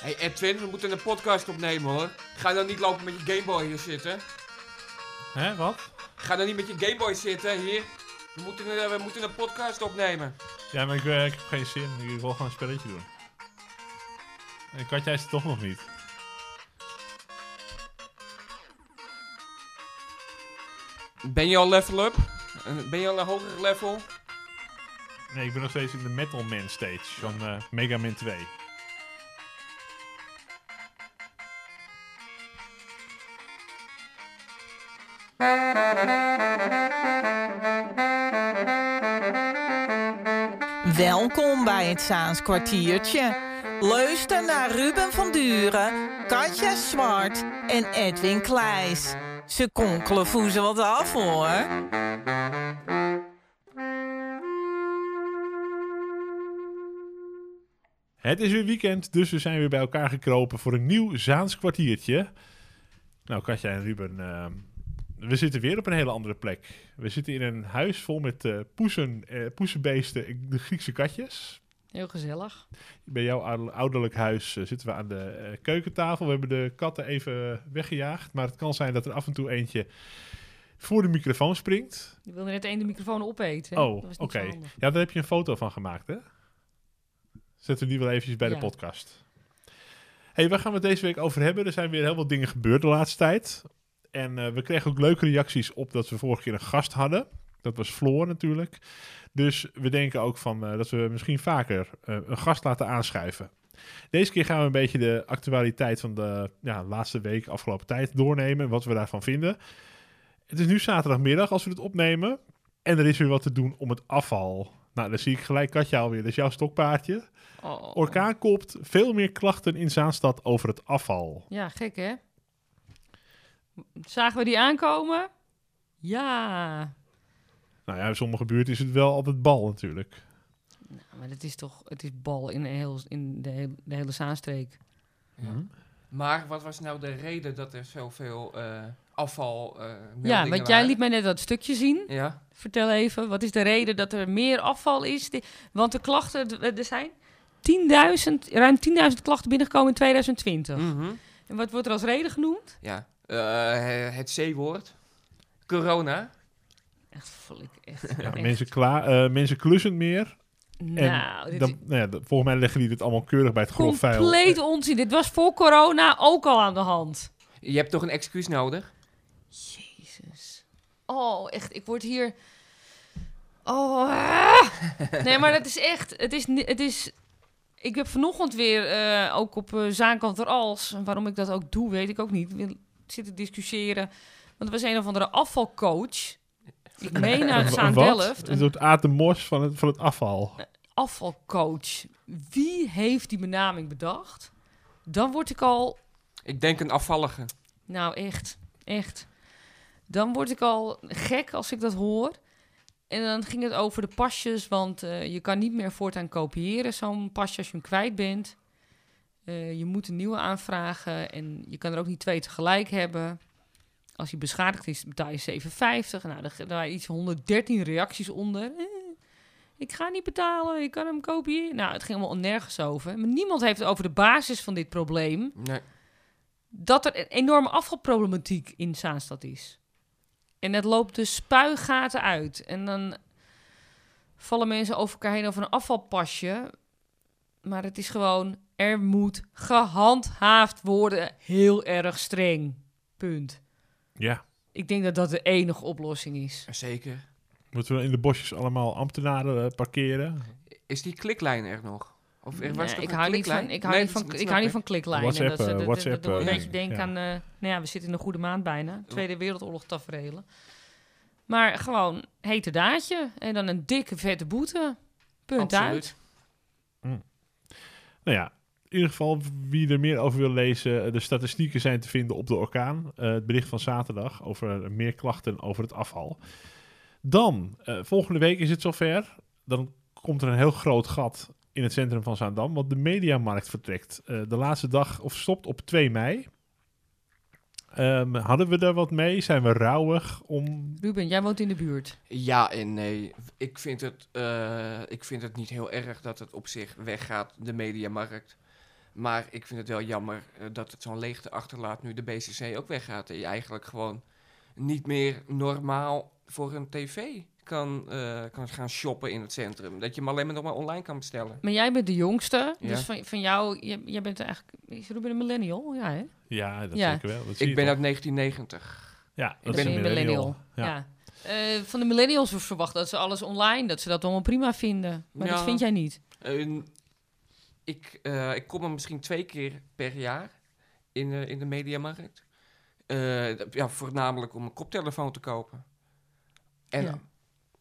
hey Edwin, we moeten een podcast opnemen hoor. Ga dan niet lopen met je Gameboy hier zitten. Hè, wat? Ga dan niet met je Gameboy zitten hier. We moeten, een- we moeten een podcast opnemen. Ja, maar ik, eh, ik heb geen zin. Ik wil gewoon een spelletje doen. En Katja is er toch nog niet. Ben je al level up? Eh, Ben je al een hoger level? Nee, ik ben nog steeds in de Metal Man stage van eh, Mega Man 2. Welkom bij het Zaans kwartiertje. Luister naar Ruben van Duren, Katja Zwart en Edwin Kleijs. Ze konkelen voezen wat af hoor. Het is weer weekend, dus we zijn weer bij elkaar gekropen voor een nieuw Zaans kwartiertje. Nou, Katja en Ruben, eh, we zitten weer op een hele andere plek. We zitten in een huis vol met poesen, eh, poesenbeesten, de Griekse katjes. Heel gezellig. Bij jouw ouder- ouderlijk huis eh, zitten we aan de keukentafel. We hebben de katten even weggejaagd. Maar het kan zijn dat er af en toe eentje voor de microfoon springt. Je wilde net één de microfoon opeten. hè? Oh, oké. Ja, daar heb je een foto van gemaakt, hè? Zetten we die wel eventjes bij de podcast. hey, waar gaan we het deze week over hebben? Er zijn weer heel wat dingen gebeurd de laatste tijd. En eh, we kregen ook leuke reacties op dat we vorige keer een gast hadden. Dat was Floor natuurlijk. Dus we denken ook van eh, dat we misschien vaker eh, een gast laten aanschuiven. Deze keer gaan we een beetje de actualiteit van de ja, laatste week, afgelopen tijd doornemen. En wat we daarvan vinden. Het is nu zaterdagmiddag als we dit opnemen. En er is weer wat te doen om het afval. Nou, dan zie ik gelijk Katja alweer. Dat is jouw stokpaardje. Oh. Orkaan kopt veel meer klachten in Zaanstad over het afval. Ja, gek hè? Zagen we die aankomen? Ja. Nou ja, in sommige buurten is het wel altijd bal natuurlijk. Nou, maar het is toch, het is bal in, heel, in de, hele, de hele Zaanstreek. Maar wat was nou de reden dat er zoveel eh afval eh Ja, want jij liet mij net dat stukje zien. Ja, Vertel even, wat is de reden dat er meer afval is? Want de klachten, d- er zijn 10.000, ruim 10.000 klachten binnengekomen in 2020. Mhm. En wat wordt er als reden genoemd? ja. Eh, het C-woord. Corona. Echt flik, echt. Ja, echt. mensen, kla eh, mensen klussen meer. Nou, en dan, nou ja, volgens mij leggen die dit allemaal keurig bij het grof vuil. compleet onzin. Dit was voor corona ook al aan de hand. Je hebt toch een excuus nodig? Jezus. Oh, echt. Ik word hier... Oh. ah. Nee, maar dat is echt... Het is... Het is ik heb vanochtend weer eh, ook op uh, Zaankant er als... en Waarom ik dat ook doe, weet ik ook niet. Zitten discussiëren. Want er was een of andere afvalcoach. Ik meen uit Zaandelft. Een soort Aad de Mos van het, van het afval. afvalcoach. Wie heeft die benaming bedacht? Dan word ik al Ik denk een afvallige. Nou, echt. Echt. Dan word ik al gek als ik dat hoor. En dan ging het over de pasjes, want eh, je kan niet meer voortaan kopiëren zo'n pasje als je hem kwijt bent. Eh, je moet een nieuwe aanvragen en je kan er ook niet twee tegelijk hebben. Als hij beschadigd is, betaal je 7,50. Nou, daar, waren iets van 113 reacties onder. Eh, ik ga niet betalen, ik kan hem kopiëren. Nou, het ging allemaal nergens over. Maar niemand heeft het over de basis van dit probleem Nee. dat er een enorme afvalproblematiek in Zaanstad is. En het loopt de spuigaten uit. En dan vallen mensen over elkaar heen over een afvalpasje. Maar het is gewoon, er moet gehandhaafd worden. Heel erg streng. Punt. Ja. Ik denk dat dat de enige oplossing is. Zeker. Moeten we in de bosjes allemaal ambtenaren eh, parkeren? Is die kliklijn er nog? Of er was Nee, ik hou niet kliklijn? van, ik hou Nee, niet van, dat ik snap hou niet van kliklijnen. WhatsApp, dat, is- eh, dat, dat, WhatsApp, dat doet me een beetje denken ja. aan... eh, nou ja, we zitten in een goede maand bijna. Tweede Wereldoorlog tafereelen. Maar gewoon hete daadje. En dan een dikke vette boete. Punt uit. Absoluut. Nou ja, in ieder geval, wie er meer over wil lezen, eh, de statistieken zijn te vinden op de orkaan. Eh, het bericht van zaterdag over meer klachten over het afval. Dan, eh, volgende week is het zover. Dan komt er een heel groot gat in het centrum van Zaandam, want de mediamarkt vertrekt. De laatste dag, of stopt op 2 mei. Ehm, hadden we daar wat mee? Zijn we rouwig om... Ruben, jij woont in de buurt. Ja en nee. Ik vind, het, eh, ik vind het niet heel erg dat het op zich weggaat, de mediamarkt. Maar ik vind het wel jammer eh, dat het zo'n leegte achterlaat nu de BCC ook weggaat. En je eigenlijk gewoon niet meer normaal voor een tv kan, eh, kan gaan shoppen in het centrum. Dat je hem alleen maar nog maar online kan bestellen. Maar jij bent de jongste, Ja. dus van, van jou, jij, jij bent eigenlijk, is Ruben een millennial? Ja, hè? Ja, dat Ja. zeker wel. Dat zie Ik ben toch? uit 1990. Ja, Ik dat ben is een millennial. millennial. Ja. Ja. Eh, van de millennials wordt verwacht dat ze alles online, dat ze dat allemaal prima vinden. Maar dat vind jij niet. Eh, ik, eh, ik kom er misschien twee keer per jaar in, eh, in de mediamarkt. Eh, ja, voornamelijk om een koptelefoon te kopen. En, Ja.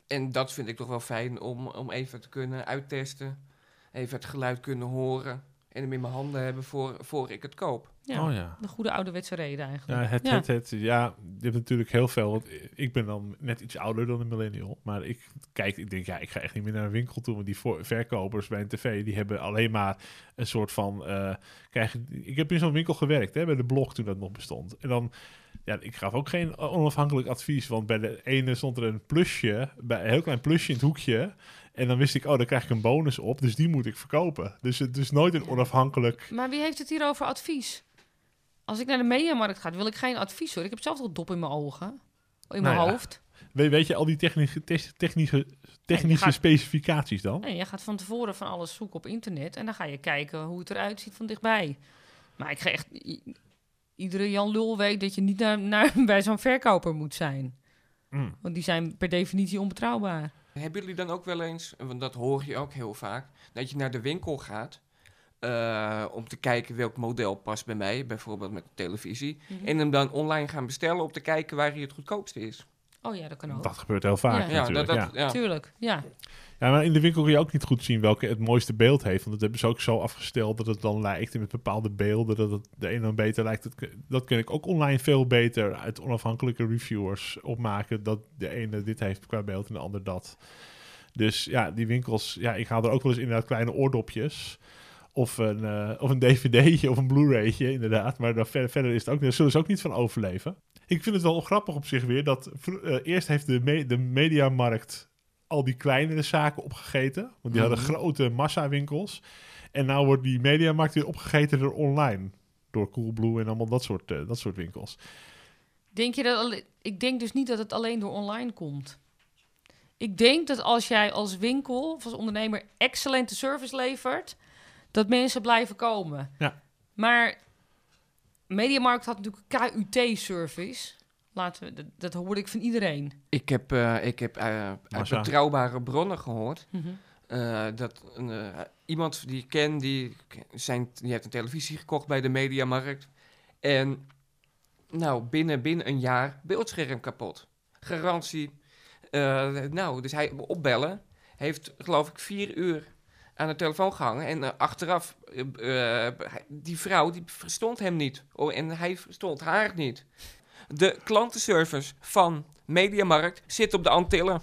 En dat vind ik toch wel fijn om, om even te kunnen uittesten. Even het geluid kunnen horen. En hem in mijn handen hebben voor, voor ik het koop. Ja, Oh ja. de goede ouderwetse reden eigenlijk. Ja, het, Ja. het, het, ja, je hebt natuurlijk heel veel. Want ik ben dan net iets ouder dan een millennial. Maar ik kijk, ik denk, ja, ik ga echt niet meer naar een winkel toe. Want die voor, verkopers bij een tv, die hebben alleen maar een soort van. eh krijg, ik heb in zo'n winkel gewerkt, hè, bij de blog toen dat nog bestond. En dan, ja, ik gaf ook geen onafhankelijk advies. Want bij de ene stond er een plusje, bij een heel klein plusje in het hoekje. En dan wist ik, oh, daar krijg ik een bonus op. Dus die moet ik verkopen. Dus het is nooit een onafhankelijk. Maar wie heeft het hier over advies? Als ik naar de mediamarkt ga, wil ik geen advies hoor. Ik heb zelf toch dop in mijn ogen. In mijn Nou ja. hoofd. Weet, weet je al die technische, te- technische, technische gaat- specificaties dan? Nee, je gaat van tevoren van alles zoeken op internet. En dan ga je kijken hoe het eruit ziet van dichtbij. Maar ik ga echt... Iedere Jan Lul weet dat je niet naar, naar, bij zo'n verkoper moet zijn. Mm. Want die zijn per definitie onbetrouwbaar. Hebben jullie dan ook wel eens, want dat hoor je ook heel vaak, dat je naar de winkel gaat eh, om te kijken welk model past bij mij, bijvoorbeeld met de televisie, en hem dan online gaan bestellen om te kijken waar hij het goedkoopste is. Oh ja, dat kan ook. Dat gebeurt heel vaak Ja. Ja, natuurlijk. dat, ja. dat, ja. Tuurlijk, ja. Ja, maar in de winkel kun je ook niet goed zien welke het mooiste beeld heeft. Want dat hebben ze ook zo afgesteld dat het dan lijkt. En met bepaalde beelden dat het de een dan beter lijkt. Dat, dat kun ik ook online veel beter uit onafhankelijke reviewers opmaken. Dat de ene dit heeft qua beeld en de ander dat. Dus ja, die winkels. Ja, ik haal er ook wel eens inderdaad kleine oordopjes. Of een, eh, of een dvd'tje of een blu-raytje, inderdaad. Maar verder, verder is het ook, daar zullen ze ook niet van overleven. Ik vind het wel grappig op zich weer dat eh, eerst heeft de, me- de mediamarkt al die kleinere zaken opgegeten. Want die hadden Mhm. grote massawinkels. En nou wordt die mediamarkt weer opgegeten door online. Door Coolblue en allemaal dat soort, eh, dat soort winkels. Denk je dat ik denk dus niet dat het alleen door online komt. Ik denk dat als jij als winkel of als ondernemer excellente service levert, dat mensen blijven komen. Ja. Maar Mediamarkt had natuurlijk KUT-service. Laten we, dat, dat hoorde ik van iedereen. Ik heb, eh, ik heb eh, uit betrouwbare bronnen gehoord eh, dat een, iemand die ik ken, die, zijn, die heeft een televisie gekocht bij de Mediamarkt. En nou, binnen, binnen een jaar beeldscherm kapot. Garantie. Eh, nou, dus hij opbellen. Heeft geloof ik vier uur aan de telefoon gehangen. En eh, achteraf, eh, eh, die vrouw, die verstond hem niet. Oh, en hij verstond haar niet. De klantenservice van Mediamarkt zit op de Antillen.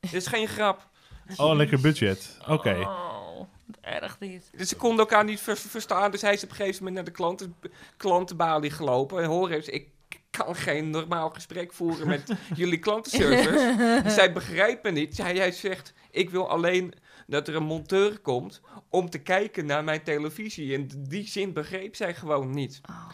Dit is geen grap. Oh, lekker budget. Oké. Oh, erg dit. Dus ze konden elkaar niet ver- verstaan. Dus hij is op een gegeven moment naar de klanten, klantenbalie gelopen. En hoor eens, ik kan geen normaal gesprek voeren met jullie klantenservice. Zij begrijpen niet. Hij, hij zegt, ik wil alleen dat er een monteur komt om te kijken naar mijn televisie. En die zin begreep zij gewoon niet. Oh.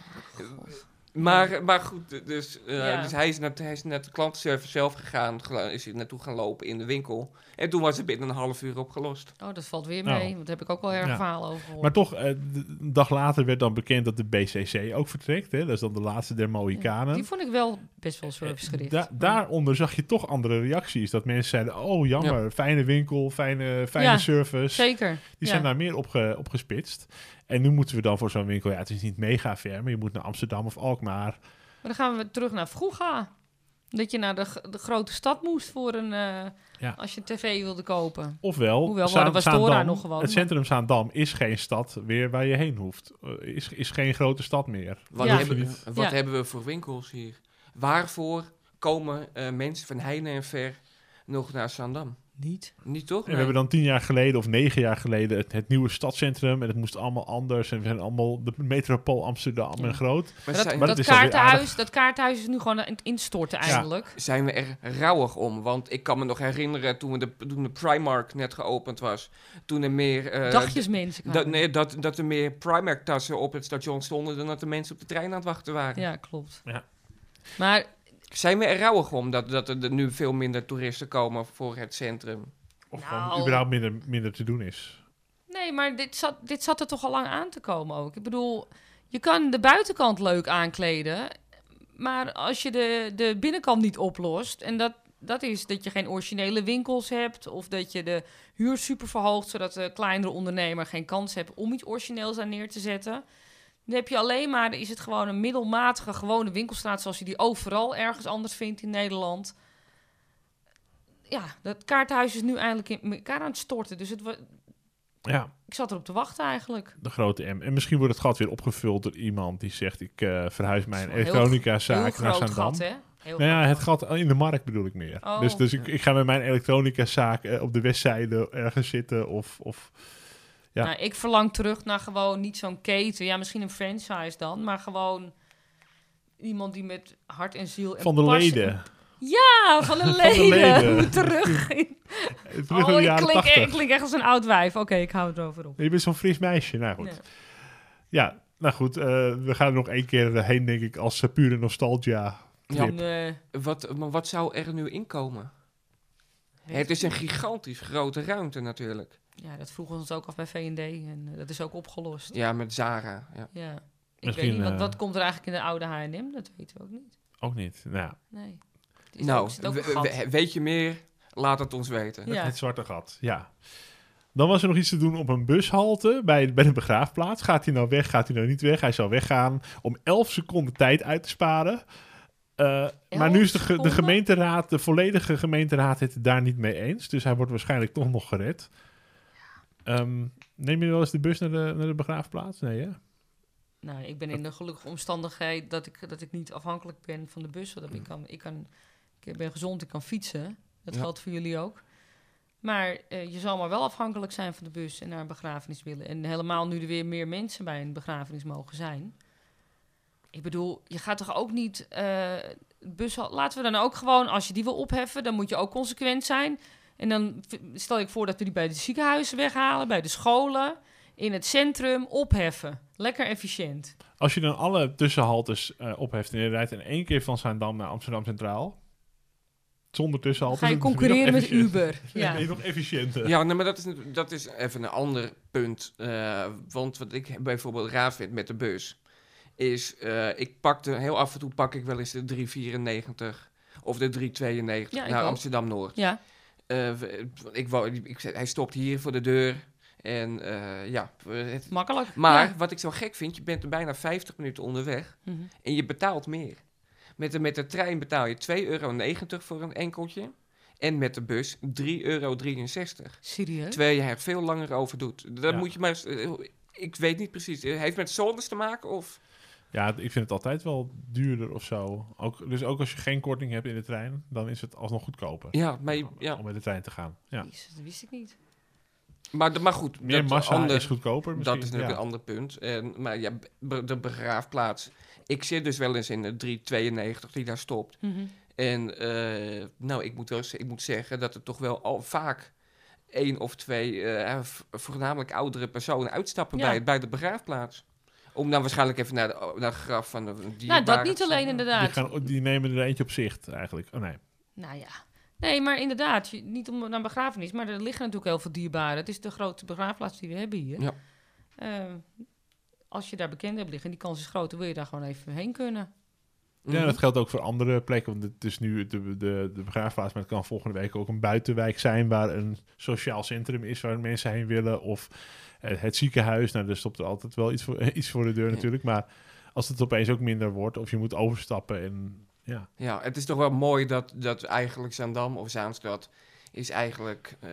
Maar, maar goed, dus, eh, Ja. dus hij, is naar, hij is naar de klantenservice zelf gegaan. Is hij naartoe gaan lopen in de winkel. En toen was het binnen een half uur opgelost. Oh, dat valt weer Nou. mee. Want daar heb ik ook wel erg Ja. verhaal over gehoord. Maar toch, eh, een dag later werd dan bekend dat de BCC ook vertrekt. Hè? Dat is dan de laatste der Mohikanen. Die vond ik wel best wel servicegericht. Da- daaronder zag je toch andere reacties. Dat mensen zeiden, oh jammer, fijne winkel, fijne, fijne Ja, service. Zeker. Die ja. zijn daar meer op, ge- op gespitst. En nu moeten we dan voor zo'n winkel, ja het is niet mega ver, maar je moet naar Amsterdam of Alkmaar. Maar dan gaan we terug naar vroeger. Dat je naar de, de grote stad moest voor een... eh, Ja. Als je een tv wilde kopen. Ofwel, Hoewel, Zaan- waar was Dora Zaandam, nog gewoon, het centrum Zaandam is geen stad weer waar je heen hoeft. Eh, is, is geen grote stad meer. Wat, Ja. hebben, wat Ja. hebben we voor winkels hier? Waarvoor komen eh, mensen van heine en ver nog naar Zandam? Niet. Niet toch? En we hebben dan tien jaar geleden of negen jaar geleden het, het nieuwe stadscentrum. En het moest allemaal anders. En we zijn allemaal de metropool Amsterdam Ja. en groot. Maar zijn, Maar dat, dat dat, kaartenhuis, dat is nu gewoon aan het instorten eigenlijk. zijn we er rouwig om? Want ik kan me nog herinneren toen, we de, toen de Primark net geopend was. Toen er meer... eh, Dagjes mensen dat, kwamen. nee, dat, dat er meer Primark-tassen op het station stonden... dan dat de mensen op de trein aan het wachten waren. Ja, klopt. Ja. Maar Zijn we er rouwig om dat, dat er nu veel minder toeristen komen voor het centrum? Of Nou. gewoon überhaupt minder, minder te doen is. nee, maar dit zat, dit zat er toch al lang aan te komen ook. Ik bedoel, je kan de buitenkant leuk aankleden, maar als je de, de binnenkant niet oplost, en dat, dat is dat je geen originele winkels hebt, of dat je de huur super verhoogt, zodat de kleinere ondernemer geen kans heeft om iets origineels daar neer te zetten. Dan heb je alleen maar, is het gewoon een middelmatige, gewone winkelstraat zoals je die overal ergens anders vindt in Nederland. Ja, dat kaarthuis is nu eindelijk in elkaar aan het storten. Dus het, Ja, ik zat erop te wachten eigenlijk. de grote M. En misschien wordt het gat weer opgevuld door iemand die zegt... ik eh, verhuis mijn Dat is wel elektronica Heel zaak naar groot Zaandam. gat, hè? Heel Nou ja, het gat in de markt bedoel ik meer. Oh. Dus, dus ik, ik ga met mijn elektronica zaak eh, op de westzijde ergens zitten of... of ja. Nou, ik verlang terug naar gewoon niet zo'n keten. Ja, misschien een franchise dan, maar gewoon iemand die met hart en ziel en van de passie- leden. Ja, van de de leden. terug. in- Terug Oh, ik klink, 80. ik klink echt als een oud wijf. Oké, ik hou het erover op. Je bent zo'n fris meisje. Nou goed. Ja. Ja, nou goed. eh, we gaan er nog één keer heen, denk ik, als eh, pure nostalgia. Ja. Nee, wat, maar wat zou er nu inkomen? Het is een gigantisch grote ruimte natuurlijk. Ja, dat vroegen we ons ook af bij V&D en eh, dat is ook opgelost. Ja, met Zara. Ja. Ja. Ik Misschien, weet niet, wat, eh, wat komt er eigenlijk in de oude H&M? Dat weten we ook niet. Ook niet. Nou, ja, Nee. Nou, ook, ook weet je meer? Laat het ons weten. Ja. het zwarte gat. Ja. Dan was er nog iets te doen op een bushalte bij, bij de begraafplaats. Gaat hij nou weg? Gaat hij nou niet weg? Hij zou weggaan om 11 seconden tijd uit te sparen. Eh, maar nu is de, ge- de gemeenteraad, de volledige gemeenteraad, het daar niet mee eens. Dus hij wordt waarschijnlijk toch nog gered. Ehm, neem je wel eens de bus naar de, naar de begraafplaats? Nee, hè? Nou, ik ben in de gelukkige omstandigheid dat ik, dat ik niet afhankelijk ben van de bus. Dat ik, kan, ik, kan, ik ben gezond, ik kan fietsen. Dat Ja. geldt voor jullie ook. Maar eh, je zal maar wel afhankelijk zijn van de bus en naar een begrafenis willen. En helemaal nu er weer meer mensen bij een begrafenis mogen zijn. Ik bedoel, je gaat toch ook niet... eh, bus, laten we dan ook gewoon, als je die wil opheffen... dan moet je ook consequent zijn. En dan stel ik voor dat we die bij de ziekenhuizen weghalen... bij de scholen, in het centrum opheffen. Lekker efficiënt. Als je dan alle tussenhaltes eh opheft en je rijdt in één keer van Zaandam naar Amsterdam Centraal... Zonder tussenhaltes... Ga je concurreren met. Uber. Ja. ben je nog efficiënter. Ja, nee, maar dat is, dat is even een ander punt. eh, want wat ik bijvoorbeeld raar vind met de bus... is, eh, ik pakte, heel af en toe pak ik wel eens de 394 of de 392 Ja, ik naar. Amsterdam-Noord. ja. Eh, ik wou, ik, zei, hij stopt hier voor de deur. En eh, ja, het, makkelijk. maar Ja. wat ik zo gek vind, je bent er bijna 50 minuten onderweg Mhm. en je betaalt meer. Met de, met de trein betaal je 2,90 euro voor een enkeltje. En met de bus 3,63 euro. Serieus? Terwijl je er veel langer over doet. Dat Ja. moet je maar... eens- eh, Ik weet niet precies. Het heeft met zones te maken of... Ja, ik vind het altijd wel duurder of zo. Ook, dus ook als je geen korting hebt in de trein, dan is het alsnog goedkoper. Ja, maar, ja. Om met de trein te gaan. Ja. Jezus, dat wist ik niet. maar, de- maar goed. Meer dat massa ander- is goedkoper misschien. Dat is natuurlijk ja. een ander punt. En, maar ja, be- de begraafplaats. Ik zit dus wel eens in de 392 die daar stopt. Mhm. En eh, nou, ik moet, wel, z- ik moet zeggen dat er toch wel al vaak één of twee, eh, v- voornamelijk oudere personen uitstappen Ja. bij, bij de begraafplaats. Om dan waarschijnlijk even naar, de, naar graf van de Nou, dat niet alleen inderdaad. Die, gaan, die nemen er eentje op zicht eigenlijk. Oh nee. Nou ja. Nee, maar inderdaad, niet om naar een begrafenis, maar er liggen natuurlijk heel veel dierbaren. Het is de grote begraafplaats die we hebben hier. Ja. Eh, als je daar bekend hebt liggen, die kans is groot, dan wil je daar gewoon even heen kunnen. Ja, Mhm. dat geldt ook voor andere plekken. Want het is nu de, de, de begraafplaats, maar het kan volgende week ook een buitenwijk zijn waar een sociaal centrum is waar mensen heen willen. Of eh, het ziekenhuis. Nou, daar stopt er altijd wel iets voor, iets voor de deur Ja. natuurlijk. Maar als het opeens ook minder wordt, of je moet overstappen en ja. Ja, het is toch wel mooi dat, dat eigenlijk Zaandam of Zaanstad is eigenlijk eh,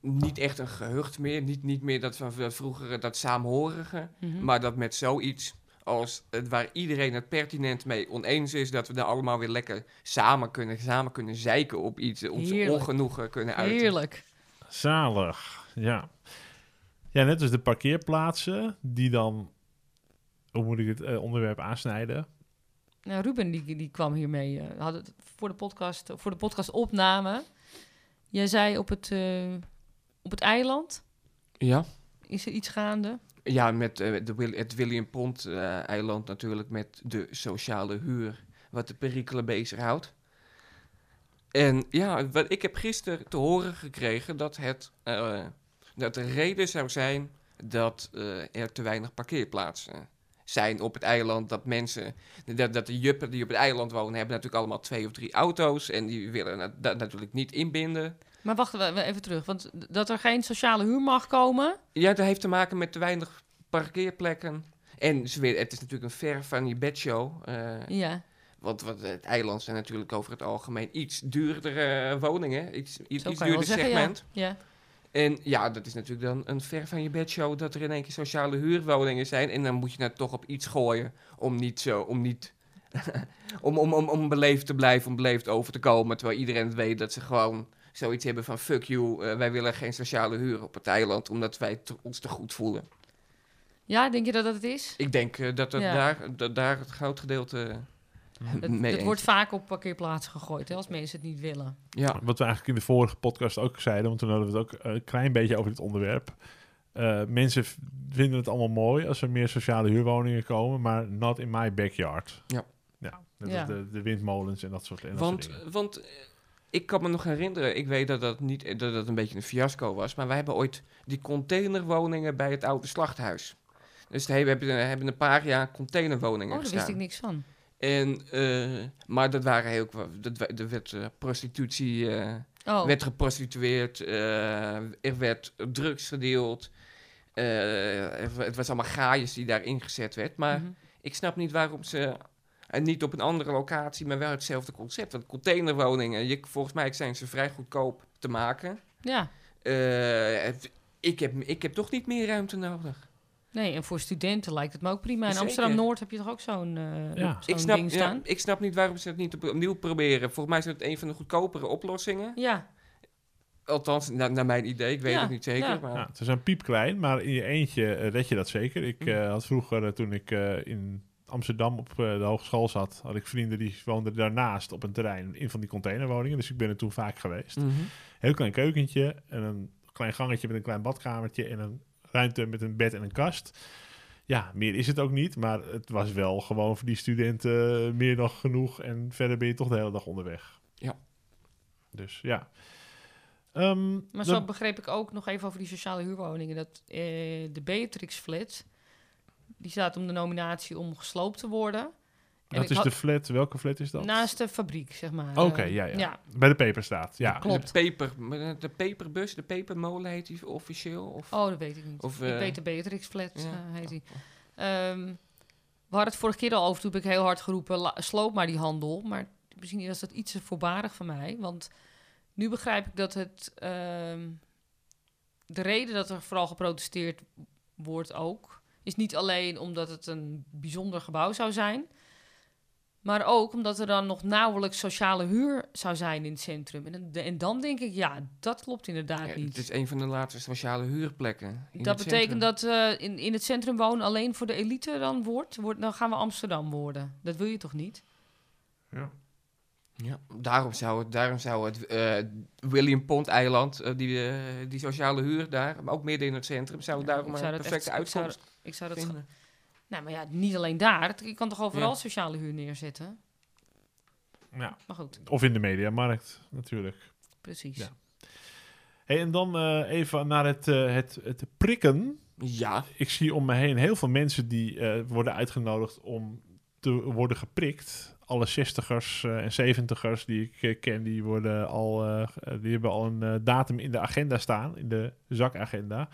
niet echt een gehucht meer. Niet, niet meer dat van vroeger dat saamhorige. Mhm. Maar dat met zoiets als het, waar iedereen het pertinent mee oneens is, dat we daar allemaal weer lekker samen kunnen, samen kunnen zeiken op iets, ons Heerlijk. ongenoegen kunnen uiten. Heerlijk. Zalig, ja. Ja, net als de parkeerplaatsen, die dan, hoe moet ik het eh, onderwerp aansnijden? Nou, Ruben die, die kwam hiermee. eh, had het voor de podcast, voor de podcast opname. Jij zei op het, eh, op het eiland Ja. is er iets gaande. Ja, met eh, de, het William Pond eh, natuurlijk met de sociale huur, wat de perikelen bezighoudt. En ja, wat, ik heb gisteren te horen gekregen dat, het, eh, dat de reden zou zijn dat er te weinig parkeerplaatsen zijn op het eiland. Dat mensen, dat, dat de juppen die op het eiland wonen, hebben natuurlijk allemaal twee of drie auto's en die willen dat natuurlijk niet inbinden. Maar wacht we- even terug. Want dat er geen sociale huur mag komen. Ja, dat heeft te maken met te weinig parkeerplekken. En ze weer, het is natuurlijk een ver van je bedshow. eh Ja. want wat, het eiland zijn natuurlijk over het algemeen iets duurdere eh, woningen. Iets, iets, duurder zeggen, segment. ja. ja. En ja, dat is natuurlijk dan een ver van je bedshow dat er in één keer sociale huurwoningen zijn. En dan moet je het toch op iets gooien om niet zo, om niet... om, om, om, om beleefd te blijven, om beleefd over te komen. Terwijl iedereen weet dat ze gewoon zoiets hebben van... fuck you, eh, wij willen geen sociale huur op het eiland... omdat wij ons te goed voelen. Ja, denk je dat dat het is? Ik denk eh, dat, het Ja. daar, dat daar het groot gedeelte Het, mee het wordt vaak op parkeerplaatsen gegooid hè, als mensen het niet willen. Ja, Wat we eigenlijk in de vorige podcast ook zeiden, want toen hadden we het ook een klein beetje over dit onderwerp. Eh, mensen vinden het allemaal mooi als er meer sociale huurwoningen komen, maar not in my backyard. Ja. Ja, net Ja. als de, de windmolens en dat soort, en dat want, soort dingen. want eh, ik kan me nog herinneren, ik weet dat dat, niet, dat dat een beetje een fiasco was, maar wij hebben ooit die containerwoningen bij het oude slachthuis. Dus we hebben, hebben een paar jaar containerwoningen Oh, daar wist ik niks van. En, eh, maar dat waren heel, dat, er werd eh, prostitutie, eh, Oh, werd geprostitueerd, er werd drugs gedeeld. het was allemaal gaaiers die daar ingezet werd. Maar mhm. ik snap niet waarom ze en niet op een andere locatie, maar wel hetzelfde concept. Want containerwoningen, je, volgens mij zijn ze vrij goedkoop te maken. Ja, Eh, ik, heb, ik heb toch niet meer ruimte nodig. nee, en voor studenten lijkt het me ook prima. In. Amsterdam-Noord heb je toch ook zo'n eh, Ja. Ik snap, ding ja, staan? ik snap niet waarom ze het niet op- opnieuw proberen. Volgens mij is het een van de goedkopere oplossingen. Ja, Althans, na- naar mijn idee. Ik weet Ja, het niet zeker. ja. Maar, Ja, het is een piepklein, maar in je eentje eh, red je dat zeker. Ik eh, had vroeger, toen ik eh, in Amsterdam op eh, de hogeschool zat, had ik vrienden die woonden daarnaast op een terrein in van die containerwoningen. Dus ik ben er toen vaak geweest. Mhm. Heel klein keukentje en een klein gangetje met een klein badkamertje en een ruimte met een bed en een kast. Ja, meer is het ook niet, maar het was wel gewoon voor die studenten eh, meer dan genoeg en verder ben je toch de hele dag onderweg. Ja. Dus ja. Ehm, maar dan- zo begreep ik ook nog even over die sociale huurwoningen. Dat eh, de Beatrix Flat, die staat om de nominatie om gesloopt te worden. En dat ik is had- de flat, welke flat is dat? Naast de fabriek, zeg maar. Oké, Eh, ja, ja. ja. Bij de peperstaat, ja. Klopt. De, peper, de peperbus, de pepermolen heet die officieel? Of? Oh, dat weet ik niet. Of, ik eh, weet de Beatrix Flat, ja. eh, heet die. Ehm, we hadden het vorige keer al over, toen heb ik heel hard geroepen, sloop maar die handel. Maar misschien was dat iets te voorbarig van mij. Want nu begrijp ik dat het... ehm, de reden dat er vooral geprotesteerd wordt ook... is niet alleen omdat het een bijzonder gebouw zou zijn... maar ook omdat er dan nog nauwelijks sociale huur zou zijn in het centrum. En, en dan denk ik, ja, dat klopt inderdaad Ja, niet. het is een van de laatste sociale huurplekken. in Dat het betekent centrum. dat eh, in, in het centrum wonen alleen voor de elite dan wordt, wordt. Dan gaan we Amsterdam worden. Dat wil je toch niet? Ja. Ja, daarom zou het, daarom zou het eh, William Pond eiland, eh, die, die sociale huur daar, maar ook midden in het centrum, zou Ja, daarom een zou dat perfecte echt- uitkomst Ik zou dat. vinden. Nou, maar ja, niet alleen daar. Je kan toch overal Ja. sociale huur neerzetten? ja. Maar goed, Of in de mediamarkt, natuurlijk. precies. Ja. Hey, en dan eh, even naar het, eh, het, het prikken. Ja, Ik zie om me heen heel veel mensen die eh, worden uitgenodigd om te worden geprikt. Alle 60ers eh, en 70ers die ik ken, die, worden al, eh, die hebben al een eh, datum in de agenda staan, in de zakagenda.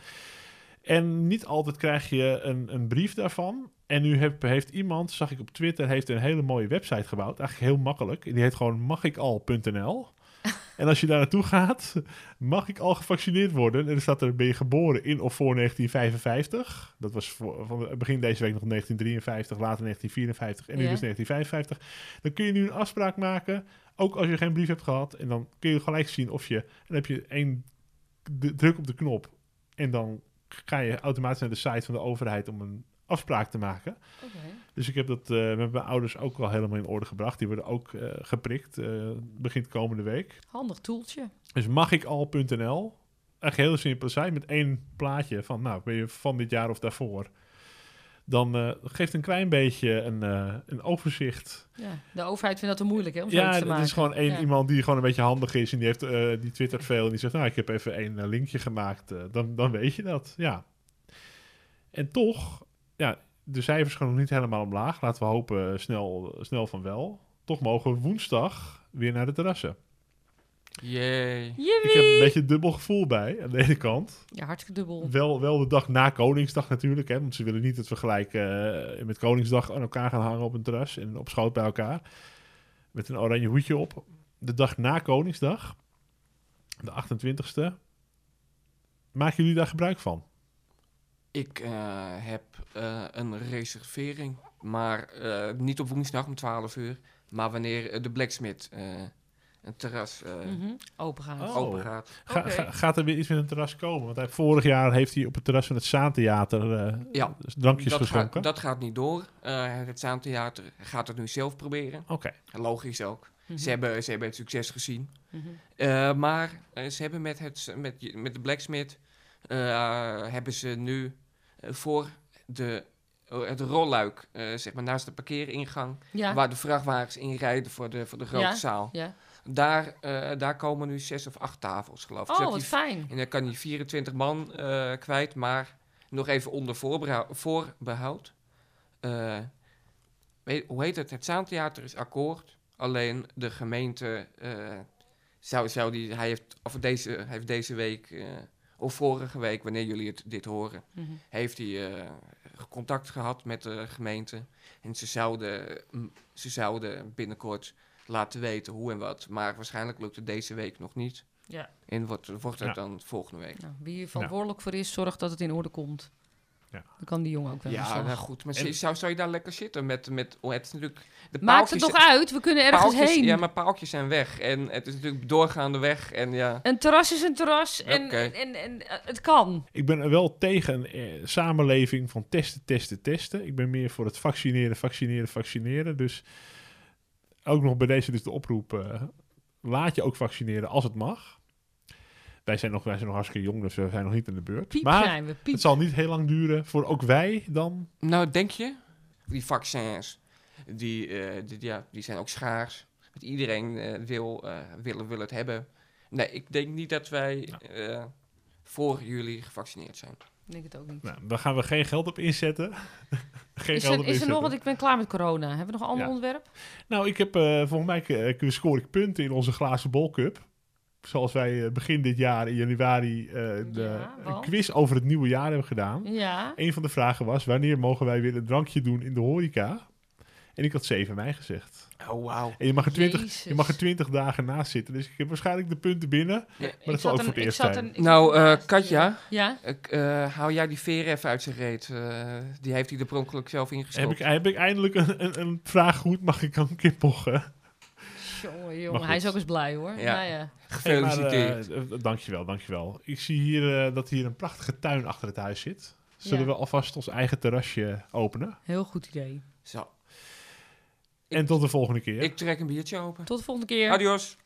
En niet altijd krijg je een, een brief daarvan. En nu heb, heeft iemand, zag ik op Twitter, heeft een hele mooie website gebouwd. Eigenlijk heel makkelijk. Die heet gewoon magical.nl. En als je daar naartoe gaat, mag ik al gevaccineerd worden? En dan staat er, ben je geboren in of voor 1955? Dat was voor, van begin deze week nog 1953, later 1954 en nu Ja. dus 1955. Dan kun je nu een afspraak maken, ook als je geen brief hebt gehad. En dan kun je gelijk zien of je... En dan heb je één druk op de knop en dan ga je automatisch naar de site van de overheid om een afspraak te maken. Dus ik heb dat eh, met mijn ouders ook wel helemaal in orde gebracht. Die worden ook eh, geprikt, eh, begint komende week. Handig toeltje. Dus magikal.nl. Echt heel simpel site met één plaatje van, nou, ben je van dit jaar of daarvoor? Dan eh, geeft een klein beetje een, eh, een overzicht. Ja. De overheid vindt dat te moeilijk, hè, om Ja, te het maken. is gewoon één Ja. iemand die gewoon een beetje handig is. En die, heeft, eh, die twittert veel. En die zegt, nou, ik heb even één linkje gemaakt. dan, dan weet je dat, ja. En toch, ja, de cijfers gaan nog niet helemaal omlaag. Laten we hopen snel, snel van wel. Toch mogen we woensdag weer naar de terrassen. Jee. Ik heb een beetje een dubbel gevoel bij, aan de ene kant. Ja, hartstikke dubbel. Wel, wel de dag na Koningsdag natuurlijk, hè, want ze willen niet het vergelijken eh, met Koningsdag aan elkaar gaan hangen op een terras en op schoot bij elkaar. Met een oranje hoedje op. De dag na Koningsdag, de 28e, maken jullie daar gebruik van? Ik eh, heb eh, een reservering, maar eh, niet op woensdag om 12 uur, maar wanneer de Blacksmith eh, een terras eh, Mhm. Open gaan. Oh. open gaat. Ga- Oké. ga- gaat er weer iets met een terras komen? Want hij, vorig jaar heeft hij op het terras van het Zaantheater eh Ja, drankjes Dat geschonken. gaat, dat gaat niet door. Eh, het Zaantheater gaat het nu zelf proberen. Oké, Logisch ook. Mhm. Ze, hebben, ze hebben het succes gezien. Mhm. Eh, maar ze hebben met, het, met, met de Blacksmith eh, hebben ze nu voor de, het rolluik, eh, zeg maar naast de parkeeringang, Ja. waar de vrachtwagens inrijden voor de, voor de grote Ja. zaal. ja. Daar, eh, daar komen nu zes of acht tafels, geloof ik. Oh, wat fijn. en dan kan je 24 man eh, kwijt, maar nog even onder voorbehoud. Eh, weet, hoe heet het? Het Zaantheater is akkoord. Alleen de gemeente zou, zou die, hij heeft, of deze, hij heeft deze week, of vorige week, wanneer jullie het, dit horen, Mhm. heeft hij contact gehad met de gemeente. En ze zouden, mm, ze zouden binnenkort laten weten hoe en wat. Maar waarschijnlijk lukt het deze week nog niet. Ja. En wordt, wordt het Ja. dan volgende week. Nou, wie er verantwoordelijk voor is, zorgt dat het in orde komt. Ja. Dan kan die jongen ook wel Ja, nou goed. Maar En- zou, zou je daar lekker zitten met... met oh, het is natuurlijk, de Maakt het nog uit? We kunnen ergens paaltjes- heen. Ja, maar paaltjes zijn weg. En het is natuurlijk doorgaande weg. En ja... Een terras is een terras en, en, en, en, eh, het kan. Ik ben er wel tegen een eh, samenleving van testen, testen, testen. Ik ben meer voor het vaccineren, vaccineren, vaccineren. Dus ook nog bij deze dus de oproep. eh, laat je ook vaccineren als het mag. Wij zijn nog, wij zijn nog hartstikke jong, dus we zijn nog niet in de beurt. Piep maar zijn we, piep. het zal niet heel lang duren voor ook wij dan... Nou, denk je? Die vaccins, die, eh, die, ja, die zijn ook schaars. Want iedereen eh, wil, eh, wil, wil het hebben. Nee, ik denk niet dat wij eh, voor jullie gevaccineerd zijn. Ik denk het ook niet. Nou, daar gaan we geen geld op inzetten. geen Is geld er, op is er nog, want ik ben klaar met corona. Hebben we nog een ander Ja. onderwerp? Nou, ik heb eh, volgens mij eh, scoor ik punten in onze glazen bolcup. Zoals wij begin dit jaar in januari de, Ja, een quiz over het nieuwe jaar hebben gedaan. Ja. Een van de vragen was, wanneer mogen wij weer een drankje doen in de horeca? En ik had 7 mei gezegd. Oh, wauw. En je mag, er 20, Jezus. je mag er 20 dagen naast zitten. Dus ik heb waarschijnlijk de punten binnen. Ik dat zal ook een- voor het eerst zijn. een- Nou, eh, Katja, Ja? ik, eh, hou jij die veer even uit zijn reet. eh, die heeft hij er pronkelijk zelf Heb ingestopt. ik, heb ik eindelijk een, een, een vraag goed? Mag ik dan kippochen? Jongen, jongen. Hij is ook eens blij hoor. Ja. Nou ja. Gefeliciteerd. Hey, maar, dankjewel, dankjewel. Ik zie hier eh, dat hier een prachtige tuin achter het huis zit. Zullen Ja. we alvast ons eigen terrasje openen? Heel goed idee. Zo, En tot de volgende keer. ik trek een biertje open. Tot de volgende keer. Adios.